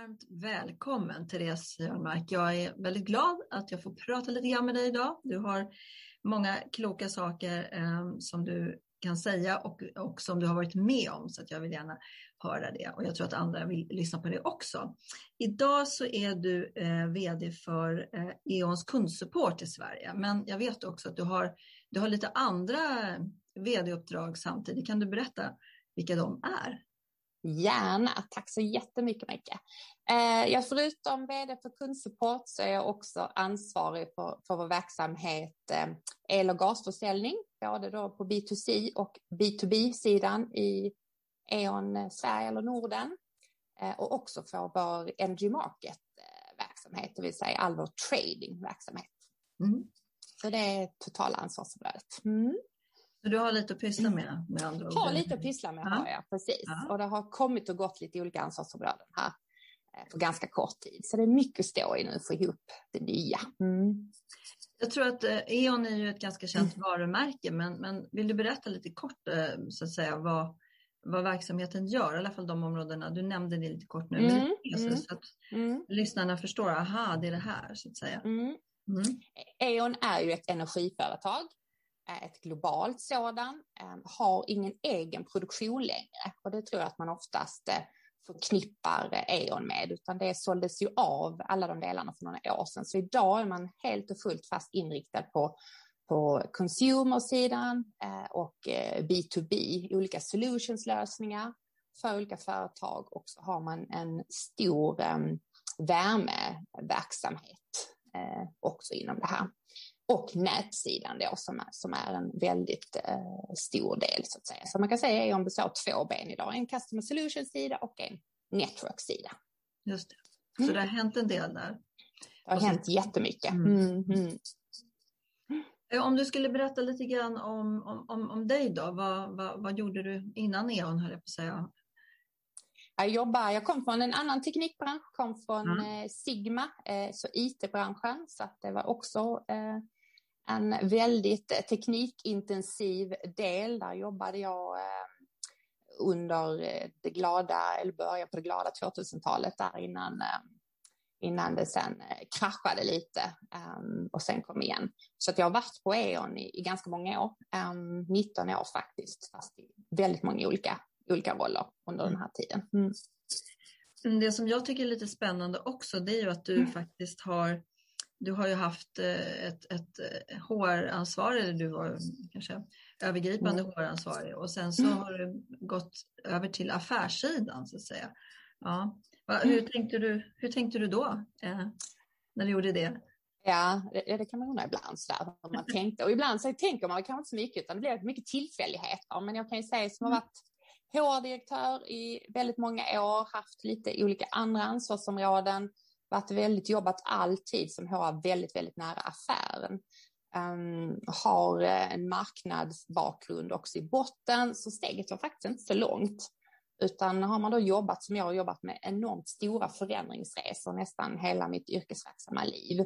Varmt välkommen Therese Jörnmark. Jag är väldigt glad att jag får prata lite grann med dig idag. Du har många kloka saker eh, som du kan säga och, och som du har varit med om så att jag vill gärna höra det och jag tror att andra vill lyssna på det också. Idag så är du eh, VD för eh, E.ONs kundsupport i Sverige men jag vet också att du har, du har lite andra VD-uppdrag samtidigt. Kan du berätta vilka de är? Gärna, tack så jättemycket Micke. Eh, jag förutom vd för kundsupport så är jag också ansvarig för, för vår verksamhet eh, el och gasförsäljning, både då på B2C och B2B-sidan i E.ON Sverige eller Norden eh, och också för vår Energy Market-verksamhet, det vill säga all vår trading-verksamhet. Mm. Så det är totala ansvarsområdet. Mm. Så du har lite att pyssla med? med andra ord. Har lite att pyssla med, ja. har jag, precis. Ja. Och det har kommit och gått lite olika ansvarsområden här på eh, ganska kort tid. Så det är mycket att stå i nu för att få ihop det nya. Mm. Jag tror att eh, E.ON är ju ett ganska känt mm. varumärke, men, men vill du berätta lite kort eh, så att säga vad, vad verksamheten gör, i alla fall de områdena. Du nämnde det lite kort nu, mm. mm. så att mm. lyssnarna förstår, aha, det är det här så att säga. Mm. Mm. E.ON är ju ett energiföretag Eh, ett globalt sådan, eh, har ingen egen produktion längre. Och det tror jag att man oftast eh, förknippar E.ON med, utan det såldes ju av alla de delarna för några år sedan. Så idag är man helt och fullt fast inriktad på, på consumer-sidan och B2B, olika solutionslösningar för olika företag. Och så har man en stor värmeverksamhet också inom det här och nätsidan då som är, som är en väldigt eh, stor del så att säga. Så man kan säga E.ON består av två ben idag, en Customer Solutions-sida och en Network-sida. Just det. Så mm. det har hänt en del där? Det har så... hänt jättemycket. Mm. Mm. mm. Eh, om du skulle berätta lite grann om, om, om dig då, vad, vad, vad gjorde du innan E.ON höll jag på att säga? Jag, jobbar, jag kom från en annan teknikbransch, kom från mm. Sigma, eh, så IT-branschen, så att det var också en väldigt teknikintensiv del. Där jobbade jag eh, under eh, det glada, eller början på det glada 2000-talet där innan, eh, innan det sen kraschade lite och sen kom igen. Så att jag har varit på E.ON i, i ganska många år, 19 år faktiskt, fast i väldigt många olika, olika roller under den här tiden. Mm. Det som jag tycker är lite spännande också, det är ju att du mm. faktiskt har du har ju haft eh, ett, ett eh, eller du var kanske övergripande mm. HR-ansvarig och sen så har du gått över till affärssidan så att säga. Ja. Hur, mm. tänkte, du, hur tänkte du då eh, när du gjorde det? Ja, det, det kan man undra ibland sådär hur man tänkte. Och ibland så tänker man kanske inte så mycket utan det blir mycket tillfälligheter. Men jag kan ju säga som har mm. varit HR-direktör i väldigt många år, haft lite olika andra ansvarsområden varit väldigt jobbat alltid som HR väldigt, väldigt nära affären. Um, har eh, en marknadsbakgrund också i botten, så steget var faktiskt inte så långt. Utan har man då jobbat som jag har jobbat med enormt stora förändringsresor nästan hela mitt yrkesverksamma liv,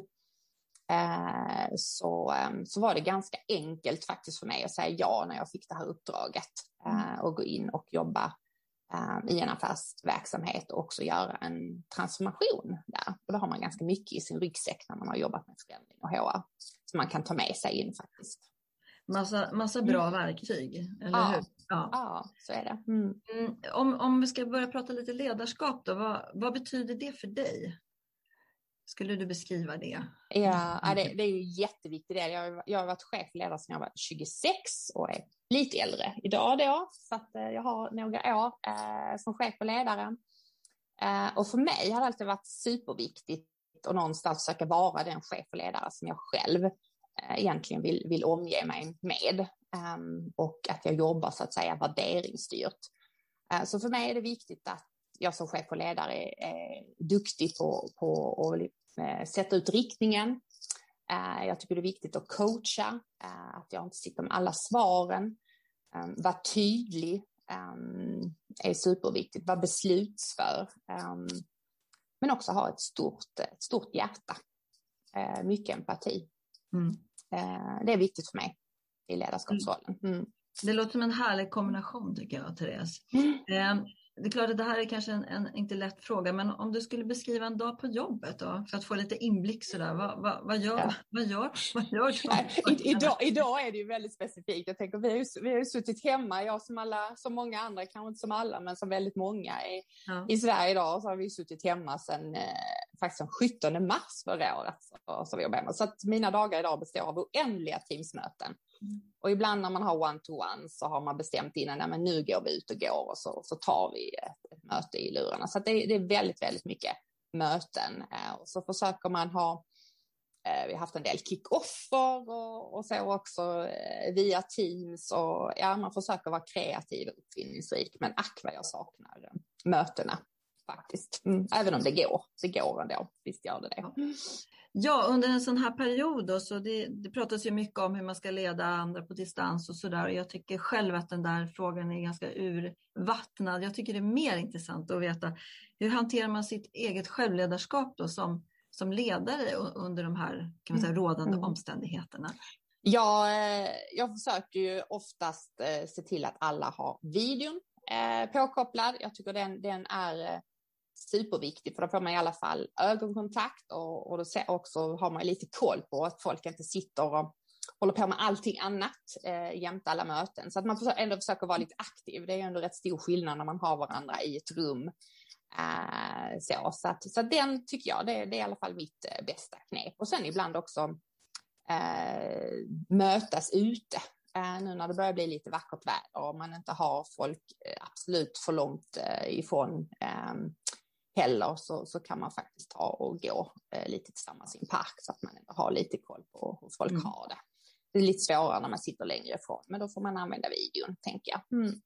uh, så, um, så var det ganska enkelt faktiskt för mig att säga ja när jag fick det här uppdraget uh, och gå in och jobba i en affärsverksamhet och också göra en transformation där. Och då har man ganska mycket i sin ryggsäck när man har jobbat med förändring och HR som man kan ta med sig in faktiskt. Massa, massa bra mm. verktyg, eller ja, hur? Ja. ja, så är det. Mm. Mm, om, om vi ska börja prata lite ledarskap då, vad, vad betyder det för dig? Skulle du beskriva det? Ja, det, det är ju jätteviktigt. Jag, jag har varit chefledare sedan jag var 26 och är lite äldre idag då, så att jag har några år eh, som chef och ledare. Eh, och för mig har det alltid varit superviktigt att någonstans försöka vara den chef och ledare som jag själv eh, egentligen vill, vill omge mig med. Um, och att jag jobbar så att säga värderingsstyrt. Uh, så för mig är det viktigt att jag som chef och ledare är, är duktig på, på att uh, sätta ut riktningen. Uh, jag tycker det är viktigt att coacha, att jag inte sitter med alla svaren. Vara tydlig är superviktigt, vara beslutsför. men också ha ett stort, ett stort hjärta, mycket empati. Mm. det är viktigt för mig i ledarskapsrollen. Mm. Det låter som en härlig kombination tycker jag, Therese. Mm. Det är klart att det här är kanske en, en, inte lätt fråga, men om du skulle beskriva en dag på jobbet då, för att få lite inblick sådär, vad, vad, vad gör, ja. vad gör, vad gör du? idag, idag är det ju väldigt specifikt. Jag tänker, vi har ju, vi har ju suttit hemma, jag som alla, som många andra, kanske inte som alla, men som väldigt många i, ja. i Sverige idag, så har vi suttit hemma sedan eh, faktiskt den 17 mars förra året. Så, så, vi hemma. så att mina dagar idag består av oändliga teamsmöten. Och ibland när man har one-to-one så har man bestämt innan, nej, men nu går vi ut och går och så, så tar vi ett, ett möte i lurarna. Så det, det, är väldigt, väldigt mycket möten. Eh, och så försöker man ha, eh, vi har haft en del kick-offer och, och så också eh, via Teams och ja, man försöker vara kreativ och uppfinningsrik. Men ack vad jag saknar mötena faktiskt. Mm. Även om det går, det går ändå. Visst gör det det. Ja, under en sån här period då, så det, det pratas ju mycket om hur man ska leda andra på distans och sådär. Jag tycker själv att den där frågan är ganska urvattnad. Jag tycker det är mer intressant att veta hur hanterar man sitt eget självledarskap då som, som ledare under de här kan man säga, mm. rådande mm. omständigheterna? Ja, eh, jag försöker ju oftast eh, se till att alla har videon eh, påkopplad. Jag tycker den, den är superviktig för då får man i alla fall ögonkontakt och, och då också har man lite koll på att folk inte sitter och håller på med allting annat eh, jämte alla möten. Så att man ändå försöker vara lite aktiv. Det är ju ändå rätt stor skillnad när man har varandra i ett rum. Eh, så så, att, så att den tycker jag, det, det är i alla fall mitt eh, bästa knep. Och sen ibland också eh, mötas ute. Eh, nu när det börjar bli lite vackert väder och man inte har folk eh, absolut för långt eh, ifrån ehm, heller så, så kan man faktiskt ta och gå eh, lite tillsammans i en park så att man ändå har lite koll på hur folk mm. har det. Det är lite svårare när man sitter längre ifrån, men då får man använda videon, tänker jag. Mm.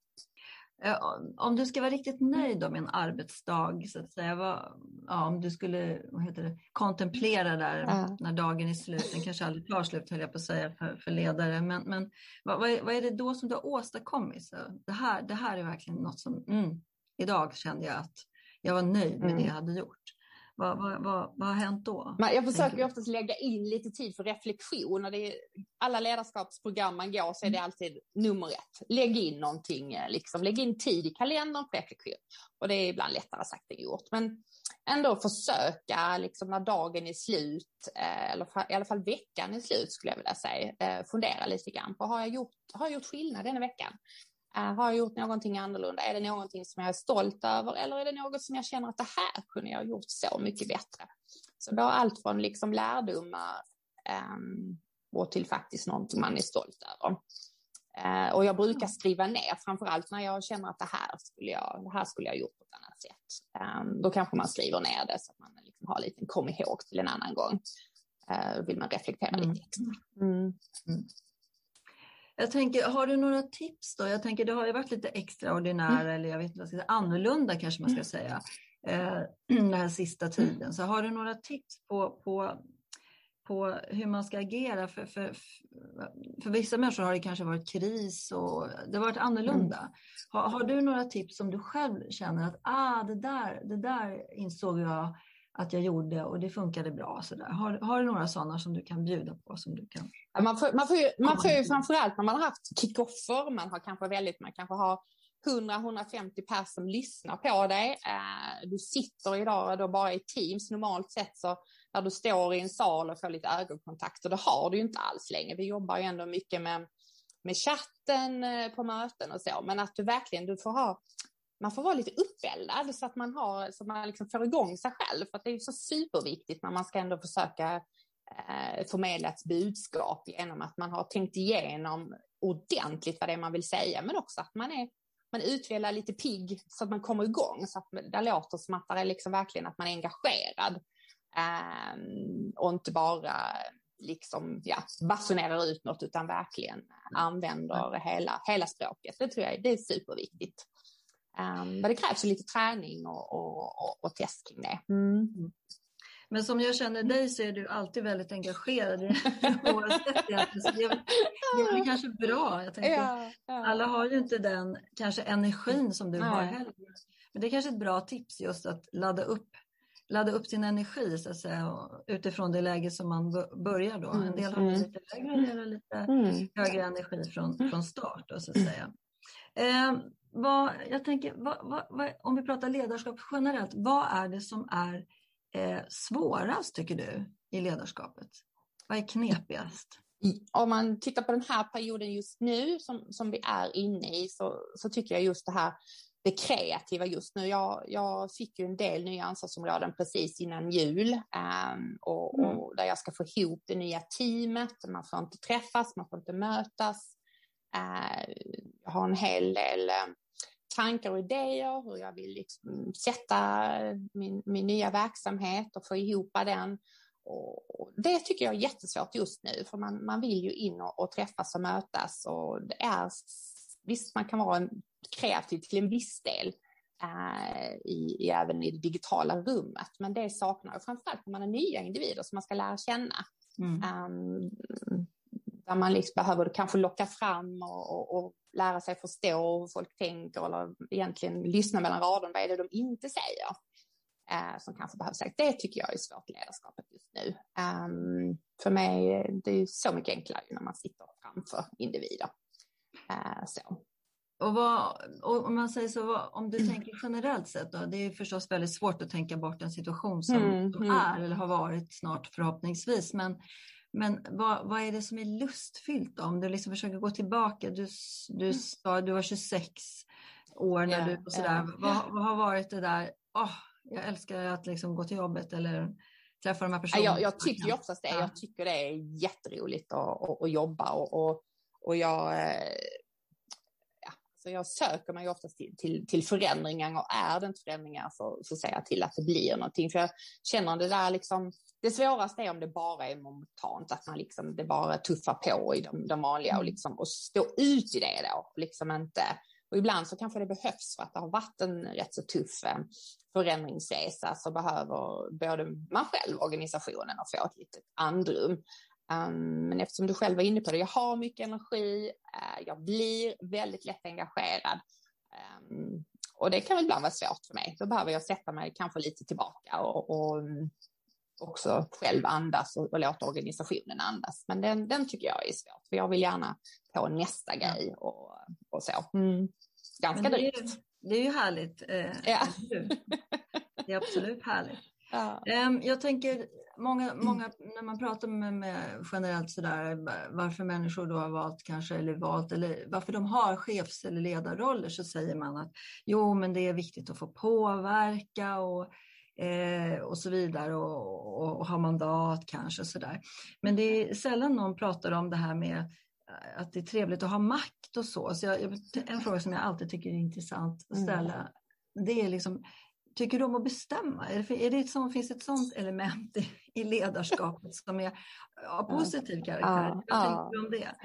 Om du ska vara riktigt nöjd med en arbetsdag, så att säga, vad, ja, om du skulle vad heter det, kontemplera där ja. när dagen är slut, den kanske aldrig tar slut höll jag på att säga för, för ledare, men, men vad, vad, är, vad, är, det då som du har åstadkommit? Så det, här, det här är verkligen något som, mm, idag kände jag att jag var nöjd med mm. det jag hade gjort. Vad, vad, vad, vad har hänt då? jag försöker ju oftast lägga in lite tid för reflektion. När det är, alla ledarskapsprogram man går så är det alltid nummer ett. Lägg in någonting, eh, liksom. lägg in tid i kalendern för reflektion. Och det är ibland lättare sagt än gjort. Men ändå försöka, liksom, när dagen är slut, eh, eller i alla fall veckan är slut skulle jag vilja säga, eh, fundera lite grann på, har jag gjort, har jag gjort skillnad denna veckan? Uh, har jag gjort någonting annorlunda? Är det någonting som jag är stolt över eller är det något som jag känner att det här kunde jag ha gjort så mycket bättre? Så har allt från liksom lärdomar um, och till faktiskt någonting man är stolt över. Uh, och jag brukar skriva ner, framför allt när jag känner att det här skulle jag, det här skulle jag gjort på ett annat sätt. Um, då kanske man skriver ner det så att man liksom har en liten kom ihåg till en annan gång. Uh, vill man reflektera mm. lite extra. Mm. Mm. Jag tänker, har du några tips då? Jag tänker, det har ju varit lite extraordinära, mm. eller jag vet inte vad jag ska säga, annorlunda kanske man ska mm. säga, eh, den här sista tiden. Så har du några tips på, på, på hur man ska agera? För, för, för vissa människor har det kanske varit kris och det har varit annorlunda. Mm. Har, har, du några tips som du själv känner att ah, det, där, det där insåg jag att jag gjorde och det funkade bra. Så där. Har, har du några sådana som du kan bjuda på? Som du kan... man, får, man, får ju, man får ju framförallt när man har haft kickoffer, man har kanske väldigt, man kanske har 100-150 personer som lyssnar på dig. Eh, du sitter idag då bara i Teams normalt sett så när du står i en sal och får lite ögonkontakt och det har du ju inte alls längre. Vi jobbar ju ändå mycket med, med chatten eh, på möten och så, men att du verkligen du får ha man får vara lite uppeldad så att man, har, så att man liksom får igång sig själv. För det är så superviktigt när man ska ändå försöka eh, förmedla ett budskap genom att man har tänkt igenom ordentligt vad det är man vill säga, men också att man är man utvecklar lite pigg så att man kommer igång, så att det låter som att det är liksom verkligen att man är engagerad. Um, och inte bara liksom, ja, basunerar ut något utan verkligen använder hela, hela språket. Det tror jag det är superviktigt. Um, men det krävs lite träning och, och, och, och test kring det. Mm. Men som jag känner dig så är du alltid väldigt engagerad oavsett det. Det, är, kanske bra. Jag tänker, ja, ja. Alla har ju inte den kanske energin som du Nej. har heller. Men det är kanske ett bra tips just att ladda upp, ladda upp sin energi så att säga, utifrån det läge som man börjar då. En del har mm. lite lägre, en del har lite mm. högre energi från, från start. Då, så att säga. Eh, vad, jag tänker, vad, vad, om vi pratar ledarskap generellt, vad är det som är eh, svårast tycker du i ledarskapet? Vad är knepigast? Om man tittar på den här perioden just nu som, som vi är inne i så, så tycker jag just det här det kreativa just nu. Jag, jag fick ju en del nya ansvarsområden precis innan jul um, och, mm. och, där jag ska få ihop det nya teamet. Man får inte träffas, man får inte mötas. Uh, jag har en hel del uh, tankar och idéer, hur jag vill liksom sätta min, min nya verksamhet och få ihop den. Och det tycker jag är jättesvårt just nu, för man, man vill ju in och, och träffas och mötas. Och det är, visst, man kan vara en, kreativ till en viss del, äh, i, i, även i det digitala rummet, men det saknar jag framförallt när man är nya individer som man ska lära känna. Mm. Um, där man liksom behöver kanske locka fram och, och, och, lära sig förstå hur folk tänker eller egentligen lyssna mellan raderna. Vad är det de inte säger? Eh, som kanske behövs säga. Det tycker jag är svårt i ledarskapet just nu. Um, för mig det är så mycket enklare när man sitter framför individer. Uh, så. Och, vad, och om man säger så, vad, om du tänker generellt sett då, det är förstås väldigt svårt att tänka bort en situation som, mm, som mm. är eller har varit snart förhoppningsvis, men men vad, vad är det som är lustfyllt då? Om du liksom försöker gå tillbaka, du, du mm. sa du var 26 år när yeah, du och sådär. Yeah. Vad, vad, har varit det där, oh, jag älskar att liksom gå till jobbet eller träffa de här personerna. Jag, jag tycker ju oftast det, jag tycker det är jätteroligt att, att, att jobba och, och, och jag eh, så jag söker mig oftast till, till, till förändringar och är det inte förändringar så, så ser jag till att det blir någonting. För jag känner det där liksom, det svåraste är om det bara är momentant, att man liksom, det bara tuffar på i de, de vanliga och, mm. liksom, och stå ut i det då. Liksom inte, och ibland så kanske det behövs för att det har varit en rätt så tuff eh, förändringsresa så behöver både man själv, organisationen och få ett litet andrum. Um, men eftersom du själv var inne på det, jag har mycket energi, uh, jag blir väldigt lätt engagerad. Um, och det kan ibland vara svårt för mig. Då behöver jag sätta mig kanske lite tillbaka och, och också själv andas och, och låta organisationen andas. Men den, den tycker jag är svårt, för jag vill gärna på nästa grej och, och så. Mm. Ganska drygt. Det är ju härligt. Eh, ja. Det är absolut härligt. Ja. Um, jag tänker, många, många, när man pratar med, med generellt sådär varför människor då har valt kanske eller valt eller varför de har chefs eller ledarroller så säger man att jo men det är viktigt att få påverka och, eh, och så vidare och, och, och ha mandat kanske sådär. Men det är sällan någon pratar om det här med eh, att det är trevligt att ha makt och så. så jag, en fråga som jag alltid tycker är intressant att ställa mm. det är liksom Tycker du om att bestämma? Är det, är det som, finns ett sådant element i, i ledarskapet som är av positiv karaktär? Vad ja, tänker du om det?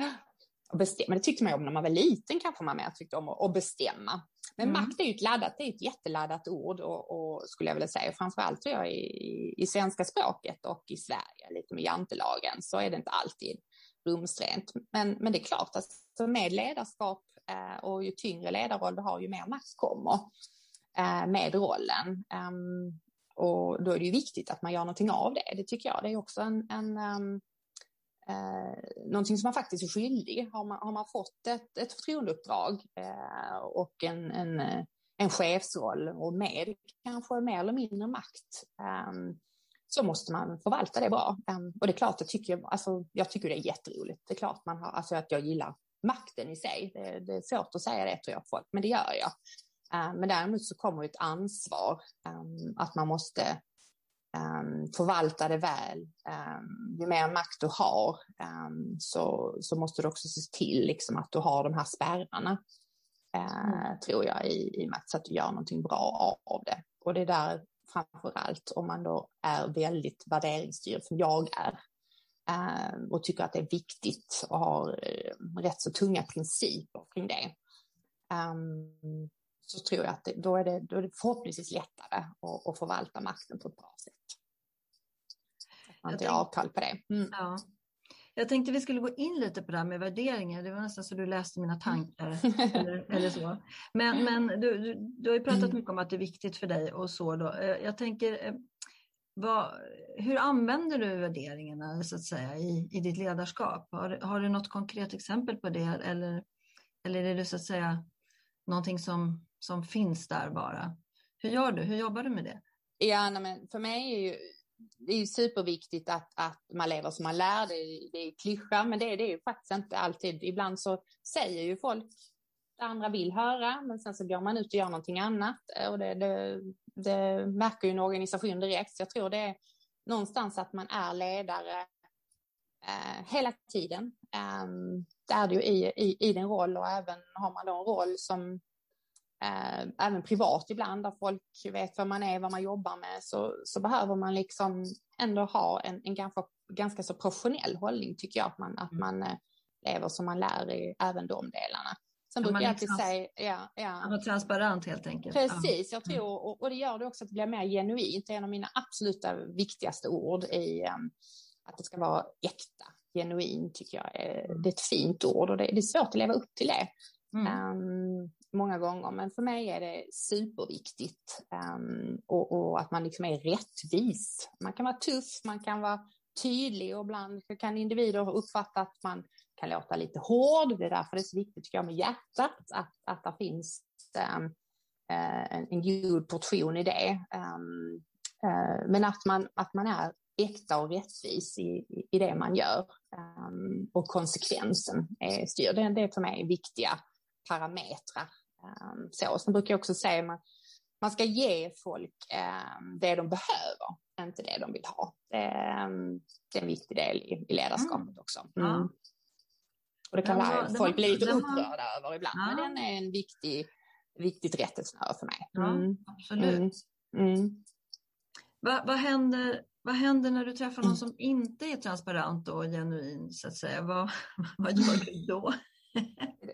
Bestämma, det tyckte man om när man var liten kanske man mer tyckte om att bestämma. Men mm. makt är ju ett laddat, det är ett jätteladdat ord och, och skulle jag vilja säga, framförallt tror jag i, i svenska språket och i Sverige, lite med jantelagen, så är det inte alltid rumsrent. Men, men det är klart, att alltså med ledarskap eh, och ju tyngre ledarroll du har, ju mer makt kommer. Eh, med rollen. Ehm, och då är det ju viktigt att man gör någonting av det. Det tycker jag. Det är också en, en um, eh, någonting som man faktiskt är skyldig. Har man, har man fått ett, ett förtroendeuppdrag eh, och en, en, en chefsroll och med kanske mer eller mindre makt um, så måste man förvalta det bra. Um, och det är klart, jag tycker, alltså, jag tycker det är jätteroligt. Det är klart man har, alltså att jag gillar makten i sig. Det, det är svårt att säga det tror jag folk, men det gör jag. Uh, men däremot så kommer ett ansvar um, att man måste um, förvalta det väl. Um, ju mer makt du har så, så måste du också se till liksom, att du har de här spärrarna. Uh, mm. Tror jag i, i så att du gör någonting bra av det. Och det är där framför allt om man då är väldigt värderingsstyrd som jag är och tycker att det är viktigt och har rätt så tunga principer kring det. Så tror jag att det, då, är det, då är det förhoppningsvis lättare att, att förvalta makten på ett bra sätt. Att man inte avtal på det. Mm. Ja. Jag tänkte vi skulle gå in lite på det här med värderingar. Det var nästan så du läste mina tankar. eller, eller, så. Men, men du, du, du, har ju pratat mycket om att det är viktigt för dig och så. Då. Eh, jag tänker, eh, vad, hur använder du värderingarna så att säga, i, i ditt ledarskap? Har, har du något konkret exempel på det? Eller, eller är det så att säga någonting som, som finns där bara? Hur gör du? Hur jobbar du med det? Ja, nej, men för mig är ju det är ju superviktigt att, att man lever som man lär. Det är, det är klyscha, men det är det ju faktiskt inte alltid. Ibland så säger ju folk det andra vill höra, men sen så går man ut och gör någonting annat. Och det, det, det märker ju en organisation direkt. Så jag tror det är någonstans att man är ledare eh, hela tiden. Eh, det är det ju i, i, i din roll och även har man då en roll som eh, även privat ibland, där folk vet vad man är, vad man jobbar med, så, så behöver man liksom ändå ha en, en ganska, ganska så professionell hållning, tycker jag, att man, att mm. man eh, lever som man lär i även de delarna. Sen brukar jag alltid säga... Ja, ja. Man transparent helt enkelt. Precis, jag tror, mm. och, och, det gör det också att det blir mer genuint. Det är en av mina absoluta viktigaste ord i um, att det ska vara äkta, genuint tycker jag. Är, mm. det är ett fint ord och det, det är svårt att leva upp till det. Mm. Um, många gånger, men för mig är det superviktigt um, och, och, att man liksom är rättvis. Man kan vara tuff, man kan vara tydlig och ibland kan individer uppfatta att man kan låta lite hård. Det är därför det är så viktigt tycker jag, med hjärtat, att, att det finns um, en, en god portion i det. Um, uh, men att man, att man är äkta och rättvis i, i det man gör um, och konsekvensen är styr. Det, det är för mig viktiga parametrar så. Sen brukar jag också säga att man, man ska ge folk ehm, det de behöver, inte det de vill ha. Det, ehm, det är en viktig del i, ledarskapet mm. också. Mm. Och det kan var, folk blir lite upprörda över ibland, ja. men den är en viktig, viktigt rättesnöre för mig. Mm. Ja, absolut. Mm. mm. Vad, vad, händer, vad händer när du träffar någon som inte är transparent och genuin, så att säga? Vad, vad gör du då?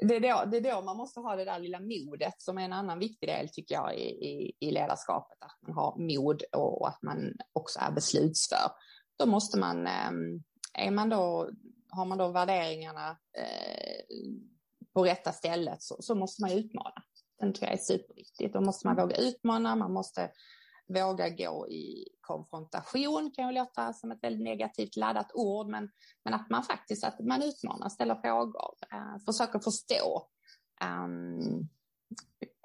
Det, är då, det är då man måste ha det där lilla modet som är en annan viktig del tycker jag i, i, i ledarskapet. Att man har mod och, och att man också är beslutsför. Då måste man, ehm, är man då, har man då värderingarna eh, på rätta stället så, så måste man utmana. Den tror jag är superviktigt. Då måste man våga utmana, man måste våga gå i konfrontation kan ju låta som ett väldigt negativt laddat ord, men, men att man faktiskt att man utmanar, ställer frågor, eh, försöker förstå. Um,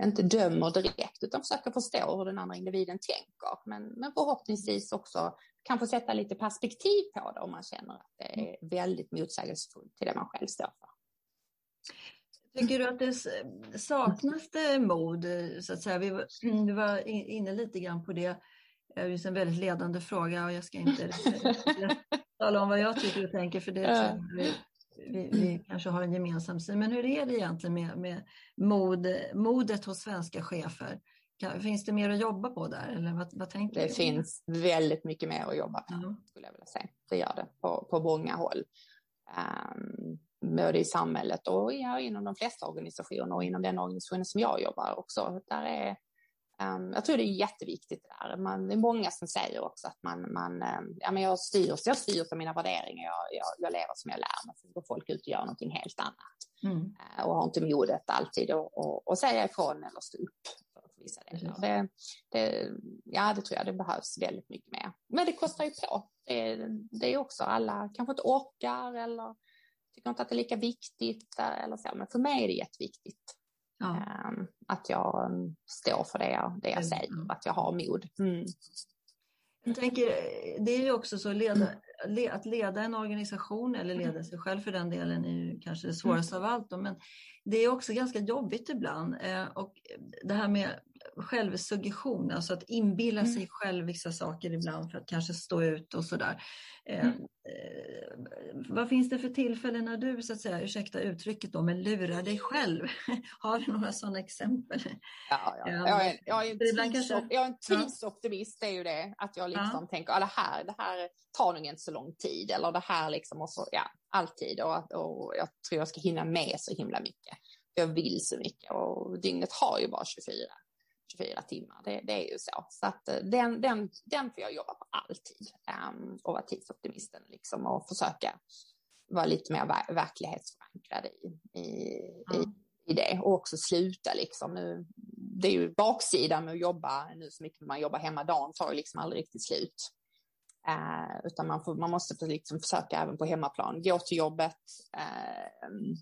inte dömer direkt, utan försöker förstå hur den andra individen tänker. Men, men förhoppningsvis också kanske sätta lite perspektiv på det om man känner att det är väldigt motsägelsefullt till det man själv står för. Tycker du att det saknas det mod? Så att säga? Vi var, inne lite grann på det. Det är en väldigt ledande fråga och jag ska inte tala om vad jag tycker och tänker för det vi, vi, vi, kanske har en gemensam syn. Men hur är det egentligen med, med mod, modet hos svenska chefer? Finns det mer att jobba på där? Eller vad, vad tänker det du? finns väldigt mycket mer att jobba på, mm. skulle jag vilja säga. Det gör det på, på många håll. Um, både i samhället och inom de flesta organisationer och inom den organisationen som jag jobbar också. Där är, um, jag tror det är jätteviktigt det där. Man, det är många som säger också att man, man um, ja, men jag, styr, jag styr för mina värderingar, jag, jag, jag lever som jag lär mig. Sen går folk ut och gör någonting helt annat mm. uh, och har inte modet alltid att säga ifrån eller stå upp för vissa delar. Det, det, ja, det tror jag det behövs väldigt mycket mer. Men det kostar ju på. Det, det är också alla kanske inte orkar eller tycker inte att det är lika viktigt eller så, men för mig är det jätteviktigt. Ja. Um, att jag um, står för det jag, det jag säger, mm. att jag har mod. Mm. Jag tänker, det är ju också så leda, att leda en organisation eller leda sig själv för den delen är ju kanske det svåraste av allt. Då, men det är också ganska jobbigt ibland. Eh, och det här med självsuggestion, alltså att inbilla mm. sig själv vissa saker ibland för att kanske stå ut och sådär. Eh, mm. Eh, vad finns det för tillfällen när du, så att säga, ursäkta uttrycket då, men lurar dig själv? Har du några sådana exempel? Ja, ja. Jag, är, jag, är en tids, kanske... jag är en tidsoptimist, det är ju det, att jag liksom ja. tänker, ah, det, här, det här tar nog inte så lång tid, eller det här liksom, och så, ja, alltid, och, och jag tror jag ska hinna med så himla mycket. Jag vill så mycket och dygnet har ju bara 24 24 timmar. Det, det, är ju så. Så att eh, den, den, den får jag jobba på alltid um, och vara tidsoptimisten liksom och försöka vara lite mer ver verklighetsförankrad i, i, mm. i, i, det och också sluta liksom. Nu, det är ju baksidan med att jobba nu så mycket man jobbar hemma. Dagen tar ju liksom aldrig riktigt slut. Uh, utan man, får, man måste liksom försöka även på hemmaplan gå till jobbet uh,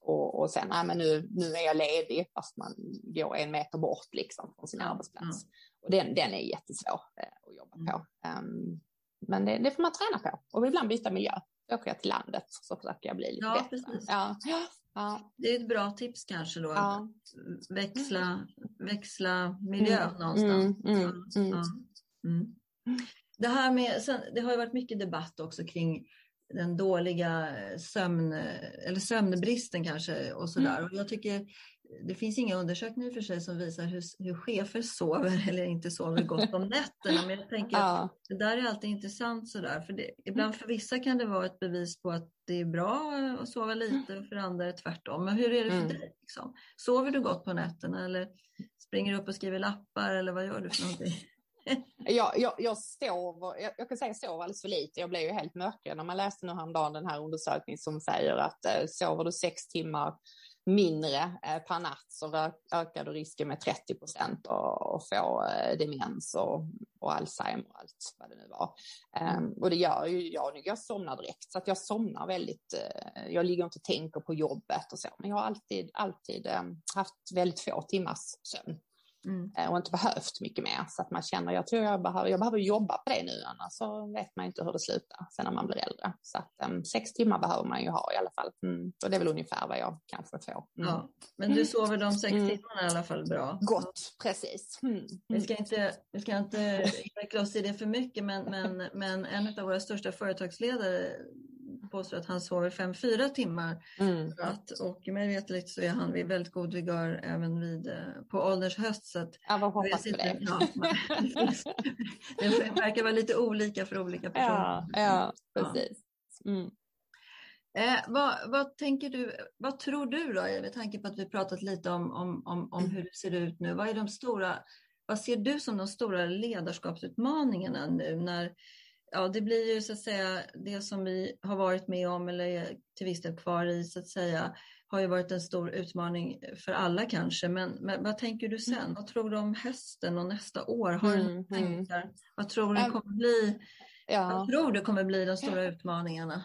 och, och sen, nej men nu, nu är jag ledig fast man går en meter bort liksom från sin mm. arbetsplats. Och den, den är jättesvår uh, att jobba på. Um, men det, det, får man träna på och ibland byta miljö. Då åker jag till landet så försöker jag bli lite ja, bättre. Precis. Ja, ja. Det är ett bra tips kanske då, ja. att växla, växla miljö mm. någonstans. Mm, mm, mm. Det här med, sen, det har ju varit mycket debatt också kring den dåliga sömn, eller sömnbristen kanske och sådär. Mm. Och jag tycker det finns inga undersökningar för sig som visar hur, hur chefer sover eller inte sover gott om nätterna. Men jag tänker ja. att det där är alltid intressant sådär. För det, ibland för vissa kan det vara ett bevis på att det är bra att sova lite och för andra är det tvärtom. Men hur är det för mm. dig? Liksom? Sover du gott på nätterna eller springer du upp och skriver lappar eller vad gör du för någonting? Jag, jag, jag, sover, jag, jag kan säga jag sover alldeles för lite. Jag blev ju helt mörkrädd när man läste nu häromdagen den här undersökningen som säger att eh, sover du sex timmar mindre eh, per natt så ökar du risken med 30 procent att få eh, demens och, och Alzheimer och allt vad det nu var. Um, och det gör ju jag, jag somnar direkt så att jag somnar väldigt, Eh, jag ligger inte och tänker på jobbet och så, men jag har alltid, alltid ehm, haft väldigt få timmars sömn. Mm. Eh, och inte behövt mycket mer. Så att man känner, jag tror jag behöver, jag behöver jobba på det nu, annars så vet man inte hur det slutar sen när man blir äldre. Så att um, sex timmar behöver man ju ha i alla fall. Mm. Och det är väl ungefär vad jag kanske får. Mm. Ja, men du mm. sover de sex mm. timmarna i alla fall bra? Gott, precis. Mm. Vi ska inte, vi ska inte veckla oss i det för mycket, men, men, men en av våra största företagsledare påstår att han sover 5-4 timmar. Mm. Att, och mig veterligt så är han vid väldigt god vigör även vid, eh, på ålderns höst. Så att, ja, vad hoppas på det. Ja, det verkar vara lite olika för olika personer. Ja, ja precis. Mm. Eh, vad, vad, tänker du, vad tror du då, med tanke på att vi pratat lite om, om, om, om hur det ser ut nu, vad är de stora, vad ser du som de stora ledarskapsutmaningarna nu när ja, det blir ju så att säga det som vi har varit med om eller till viss del kvar i så att säga har ju varit en stor utmaning för alla kanske. Men, men vad tänker du sen? Mm. Vad tror du om hösten och nästa år? Har mm, du tankar? Mm. Vad tror du kommer bli? Ja. Vad tror du kommer bli de stora utmaningarna?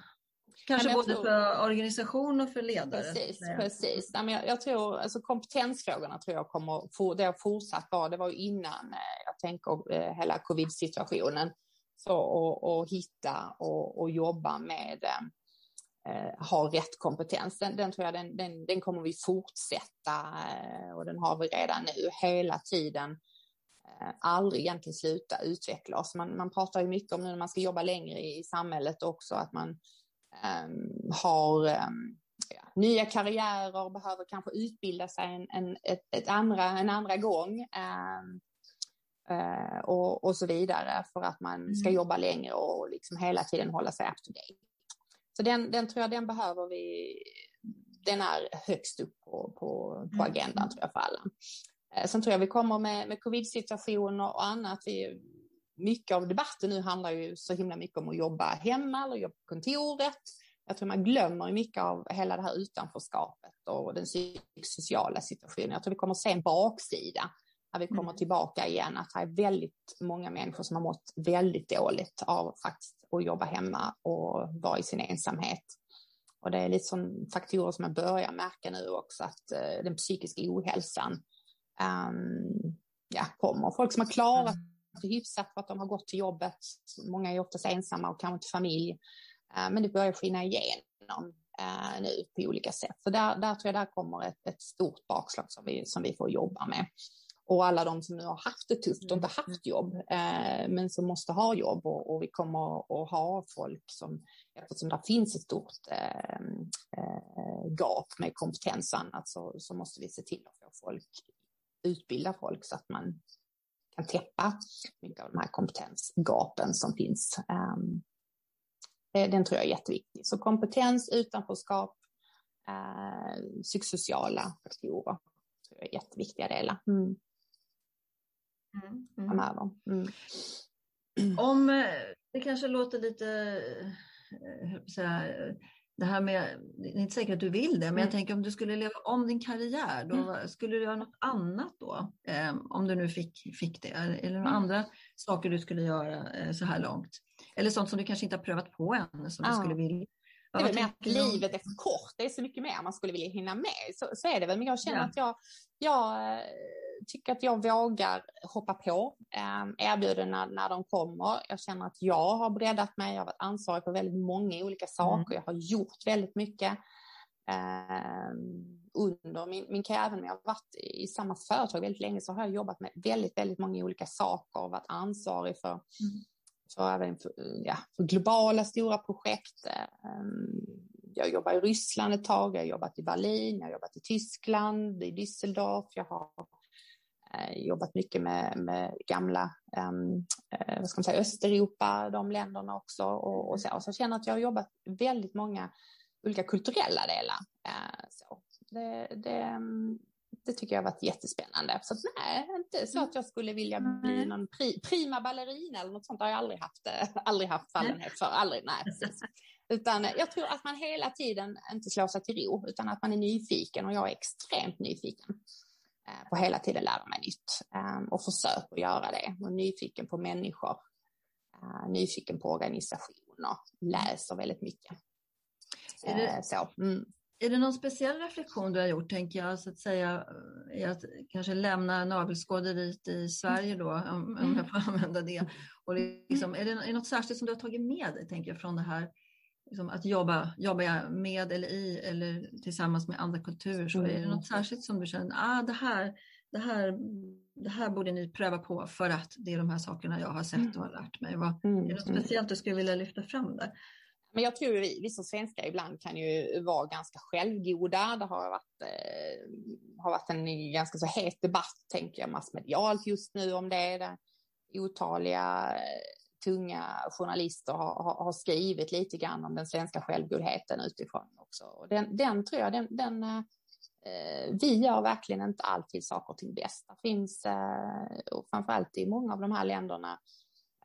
Kanske både tror... för organisation och för ledare. Precis, precis. Ja, men jag, jag, tror, alltså kompetensfrågorna tror jag kommer, det har fortsatt vara, det var ju innan eh, jag tänker eh, hela covid-situationen. Så, och, och hitta och, och jobba med eh, ha rätt kompetens. Den, den tror jag den, den, den, kommer vi fortsätta eh, och den har vi redan nu hela tiden. Eh, aldrig egentligen sluta utveckla oss. Man, man pratar ju mycket om nu när man ska jobba längre i, samhället också att man um, har um, ja, nya karriärer, behöver kanske utbilda sig en, en, ett, ett andra, en andra gång. Um, eh, och, och så vidare för att man ska mm. jobba längre och liksom hela tiden hålla sig up to date. Så den, den tror jag den behöver vi, den är högst upp på, på, på mm. agendan tror jag för alla. Eh, sen tror jag vi kommer med, med covid-situationer och annat. Vi, mycket av debatten nu handlar ju så himla mycket om att jobba hemma eller jobba på kontoret. Jag tror man glömmer mycket av hela det här utanförskapet och den psykosociala situationen. Jag tror vi kommer att se en baksida när vi kommer mm. tillbaka igen, att det är väldigt många människor som har mått väldigt dåligt av faktiskt att jobba hemma och vara i sin ensamhet. Och det är lite som faktorer som jag börjar märka nu också, att uh, den psykiska ohälsan um, ja, kommer. Folk som har klarat ganska hyfsat för att de har gått till jobbet. Många är oftast ensamma och kanske inte familj. Men det börjar skina igenom nu på olika sätt. Så där, där tror jag där kommer ett, ett stort bakslag som vi, som vi får jobba med och alla de som nu har haft det tufft och inte mm. haft jobb, eh, men som måste ha jobb och, och vi kommer att ha folk som, eftersom det finns ett stort eh, eh, gap med kompetens och annat, så, så måste vi se till att få folk, utbilda folk så att man kan täppa mycket av de här kompetensgapen som finns. Um, den tror jag är jätteviktig. Så kompetens, utanförskap, eh, psykosociala faktorer tror jag är jätteviktiga delar. Mm. Mm, mm. framöver. Mm. Om eh, det kanske låter lite, eh, så här, det här med, det är inte säkert att du vill det, men mm. jag tänker om du skulle leva om din karriär, då mm. skulle du göra något annat då? Eh, om du nu fick, fick det, eller några mm. andra saker du skulle göra eh, så här långt? Eller sånt som du kanske inte har prövat på än, som du skulle vilja? Det är väl mer att livet är för kort, det är så mycket mer man skulle vilja hinna med. Så, så är det väl, men jag känner ja. att jag, jag tycker att jag vågar hoppa på eh, erbjudanden när de kommer. Jag känner att jag har breddat mig, jag har varit ansvarig för väldigt många olika saker, mm. jag har gjort väldigt mycket eh, under min, min karriär, även om jag har varit i samma företag väldigt länge, så har jag jobbat med väldigt, väldigt många olika saker och varit ansvarig för, mm. för även för, ja, för globala stora projekt. Eh, jag jobbar i Ryssland ett tag, jag har jobbat i Berlin, jag har jobbat i Tyskland, i Düsseldorf, jag har jobbat mycket med, med gamla um, vad ska man säga, Östeuropa, de länderna också. Och, och så. så jag känner att jag har jobbat väldigt många olika kulturella delar. Uh, så. Det, det, mm, det tycker jag har varit jättespännande. Så att, nej, inte så att jag skulle vilja bli någon pri, prima ballerina eller något sånt. Det har jag aldrig haft, aldrig haft fallenhet för. Aldrig, nej, precis. Utan jag tror att man hela tiden inte slår sig till ro, utan att man är nyfiken och jag är extremt nyfiken. Eh, på hela tiden lära mig nytt ehm, och försöker göra det. Och nyfiken på människor, eh, nyfiken på organisationer, läser väldigt mycket. Är det, eh, så, mm. är det någon speciell reflektion du har gjort, tänker jag, så att säga, i att kanske lämna navelskåderiet i Sverige då, om, om jag får använda det. Och liksom, är, det, är det något särskilt som du har tagit med dig, tänker jag, från det här liksom att jobba, jobba med eller i eller tillsammans med andra kulturer så mm. är det något mm. särskilt som du känner, ah, det, här, det, här, det här borde ni pröva på för att det är de här sakerna jag har sett och har lärt mig. Vad, mm. Är det något mm. speciellt du skulle vilja lyfta fram där? Men jag tror vi, vi som svenskar ibland kan ju vara ganska självgoda. Det har varit, eh, har varit en ganska så het debatt, tänker jag, massmedialt just nu om det. det otaliga tunga journalister har, har, har, skrivit lite grann om den svenska självgodheten utifrån också. Och den, den tror jag, den, den eh, vi gör verkligen inte alltid saker och ting bäst. Det finns, eh, och framförallt i många av de här länderna,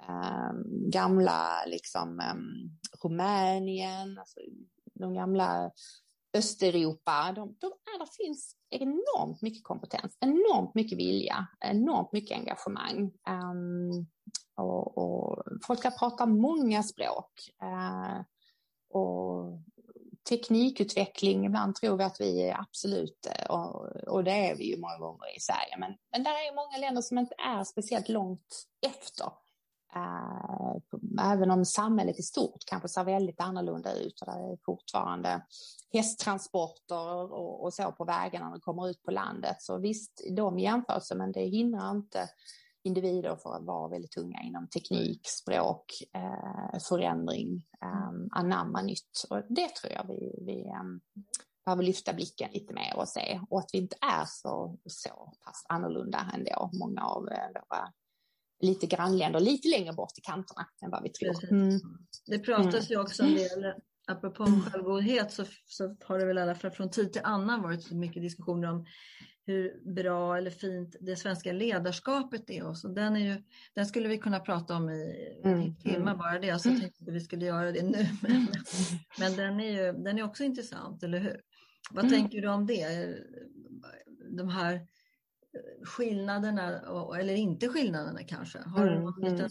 eh, gamla liksom eh, Rumänien, alltså, de gamla Östeuropa, de, de, där finns enormt mycket kompetens, enormt mycket vilja, enormt mycket engagemang. Um, och, och folk ska prata många språk. Uh, och teknikutveckling, ibland tror vi att vi är absolut, eh, och, och det är vi ju många gånger i Sverige, men, men där är många länder som inte är speciellt långt efter. Eh, även om samhället i stort kanske ser väldigt annorlunda ut och det är fortfarande hästtransporter och, och så på vägarna när de kommer ut på landet. Så visst, de jämförelser, men det hindrar inte individer för att vara väldigt tunga inom teknik, språk, eh, förändring, ehm, anamma nytt. Och det tror jag vi, vi ehm, behöver lyfta blicken lite mer och se. Och att vi inte är så, så pass annorlunda ändå, många av eh, våra lite grannländer lite längre bort i kanterna än vad vi tror. Mm. Det pratas mm. ju också en del, apropå självgodhet, så, så har det väl i alla fall från tid till annan varit mycket diskussioner om hur bra eller fint det svenska ledarskapet är. Och så den, är ju, den skulle vi kunna prata om i mm. timmar bara det, så jag tänkte att vi skulle göra det nu. Men, men den, är ju, den är också intressant, eller hur? Vad mm. tänker du om det? De här skillnaderna, eller inte skillnaderna kanske? Har du någon mm. liten,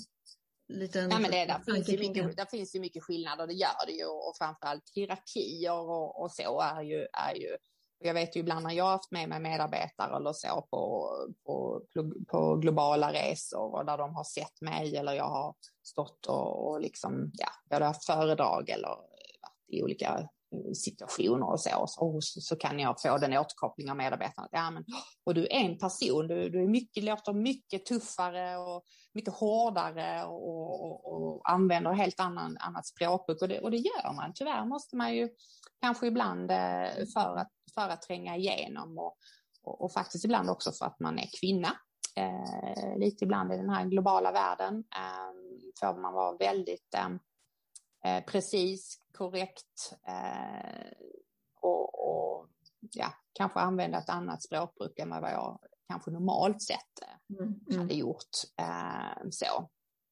liten ja, men det, där, finns ju mycket, där finns ju mycket skillnader, det gör det ju, och framförallt hierarkier och, och så är ju, är ju Jag vet ju ibland när jag har haft med mig medarbetare eller så på, på, på globala resor och där de har sett mig eller jag har stått och, och liksom, ja, både haft föredrag eller varit i olika situationer och så, så, så kan jag få den återkopplingen av medarbetarna. Ja, men, och du är en person, du, du är mycket, låter mycket tuffare och mycket hårdare och, och, och använder helt annan, annat språkbruk och det, och det gör man. Tyvärr måste man ju kanske ibland eh, för att, för att tränga igenom och, och, och faktiskt ibland också för att man är kvinna. Eh, lite ibland i den här globala världen eh, får man vara väldigt eh, eh precis, korrekt eh, och, och, ja, kanske använda ett annat språkbruk än vad jag kanske normalt sett eh, mm, mm. hade gjort. Eh, så.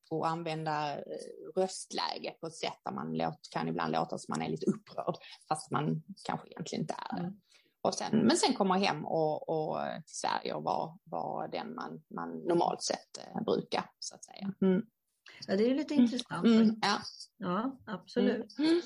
Och använda röstläge på ett sätt där man låt, kan ibland låta som man är lite upprörd, fast man kanske egentligen inte är det. Mm. Och sen, men sen komma hem och, och till Sverige och vara, vara den man, man normalt sett brukar, så att säga. Mm. Ja, det är lite mm. intressant. Mm, ja. ja, absolut. Mm.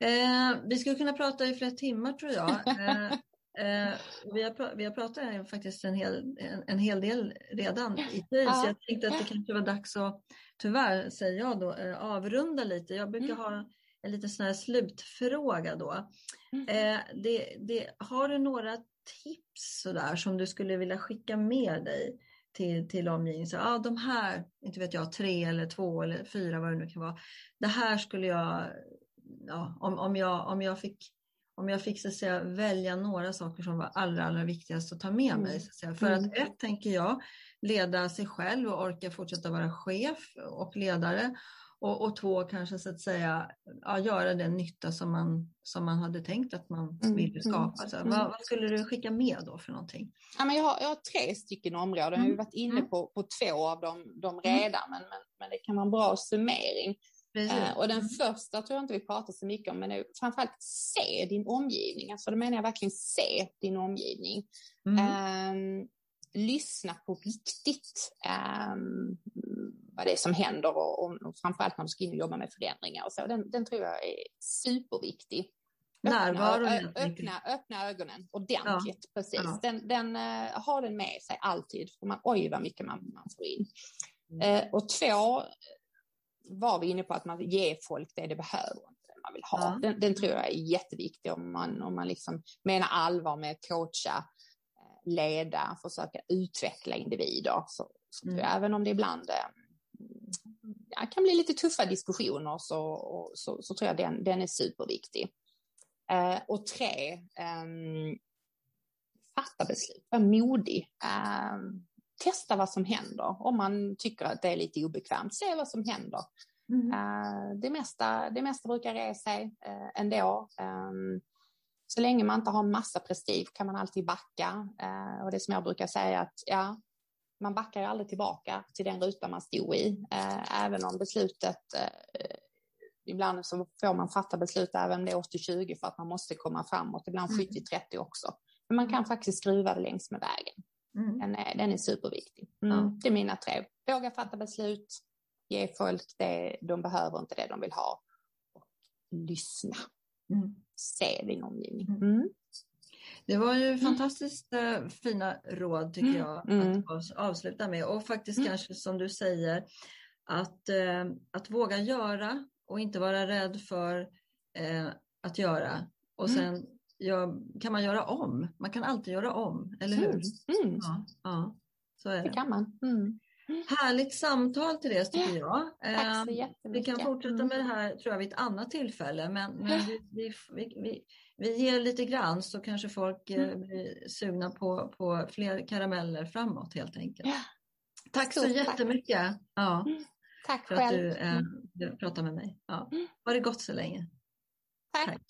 Eh, vi skulle kunna prata i flera timmar tror jag. Eh, eh, vi, har, vi har pratat faktiskt en hel, en, en hel del redan i tid, så jag tänkte att det kanske var dags att, tyvärr säger jag då, eh, avrunda lite. Jag brukar mm. ha en liten sån här slutfråga då. Mm. Eh, det, det, har du några tips sådär som du skulle vilja skicka med dig till, till omgivningen. Så, ah, de här, inte vet jag, tre eller två eller fyra vad det nu kan vara. Det här skulle jag, ja, om, om, jag, om jag fick om jag fick så att säga, välja några saker som var allra, allra viktigast att ta med mig. Mm. Så att säga. För att mm. ett, tänker jag, leda sig själv och orka fortsätta vara chef och ledare. Och, och två, kanske så att säga ja, göra den nytta som man, som man hade tänkt att man mm, ville skapa. Så, mm. vad, vad, skulle du skicka med då för någonting? Ja, men jag, har, jag har tre stycken områden. Mm. Jag har varit inne mm. på, på två av dem, dem mm. redan, men, men, men det kan vara en bra summering. Eh, och den mm. första tror jag inte vi pratar så mycket om, men är framförallt se din omgivning. Alltså då menar jag verkligen se din omgivning. Eh, lyssna på riktigt eh, vad det är som händer och, och, och framförallt när du ska in och jobba med förändringar och så. Den, den tror jag är superviktig. Närvaro. Öppna, öppna, öppna ögonen ordentligt, ja. precis. Ja. Den, den uh, har den med sig alltid, för man, oj vad mycket man, man får in. Mm. Uh, och två var vi inne på att man ger folk det det behöver, det man vill ha. Ja. Den, den, tror jag är jätteviktig om man, om man liksom menar allvar med att coacha, eh, leda, försöka utveckla individer. Så, så mm. jag, även om det ibland ja, kan bli lite tuffa diskussioner så, så, så tror jag den, den är superviktig. Eh, och tre, eh, fatta beslut, var modig. Eh, testa vad som händer. Om man tycker att det är lite obekvämt, se vad som händer. Mm. Eh, det, mesta, det mesta brukar ge sig eh, ändå. Ehm, så länge man inte har massa prestige kan man alltid backa. Eh, och det som jag brukar säga att ja, man backar ju aldrig tillbaka till den ruta man stod i, eh, även om beslutet eh, Ibland så får man fatta beslut även om det är 80-20 för att man måste komma framåt, ibland 70-30 mm. också. Men man kan faktiskt skruva det längs med vägen. Mm. Den, är, den är superviktig. Mm. Mm. Det är mina tre. Våga fatta beslut, ge folk det de behöver, inte det de vill ha. Och lyssna. Mm. Se din omgivning. Mm. Det var ju mm. fantastiskt äh, fina råd tycker mm. jag mm. att avsluta med och faktiskt mm. kanske som du säger att, äh, att våga göra och inte vara rädd för äh, att göra. Och mm. sen ja, kan man göra om. Man kan alltid göra om, eller hur? Mm. Ja, ja, så är det. det kan man. Härligt samtal till det tycker jag. Tack så vi kan fortsätta med det här tror jag vid ett annat tillfälle men, men vi, vi, vi, vi ger lite grann så kanske folk eh, mm. blir sugna på, på fler karameller framåt helt enkelt. Ja. Tack så, så jättemycket ja, mm. tack för själv. att du eh, mm. pratar med mig. Ja. Mm. Ha det gott så länge. Tack. tack.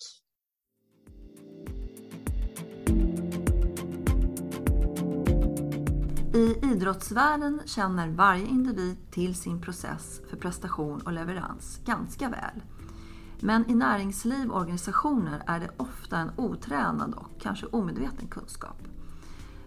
I idrottsvärlden känner varje individ till sin process för prestation och leverans ganska väl. Men i näringsliv och organisationer är det ofta en otränad och kanske omedveten kunskap.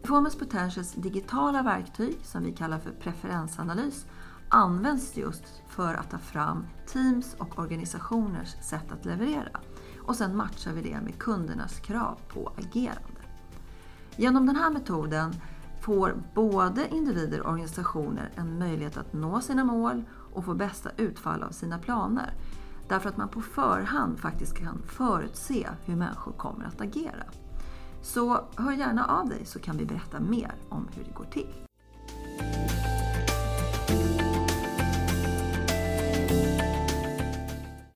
Performance Potentials digitala verktyg, som vi kallar för preferensanalys, används just för att ta fram teams och organisationers sätt att leverera. Och sen matchar vi det med kundernas krav på agerande. Genom den här metoden får både individer och organisationer en möjlighet att nå sina mål och få bästa utfall av sina planer. Därför att man på förhand faktiskt kan förutse hur människor kommer att agera. Så hör gärna av dig så kan vi berätta mer om hur det går till.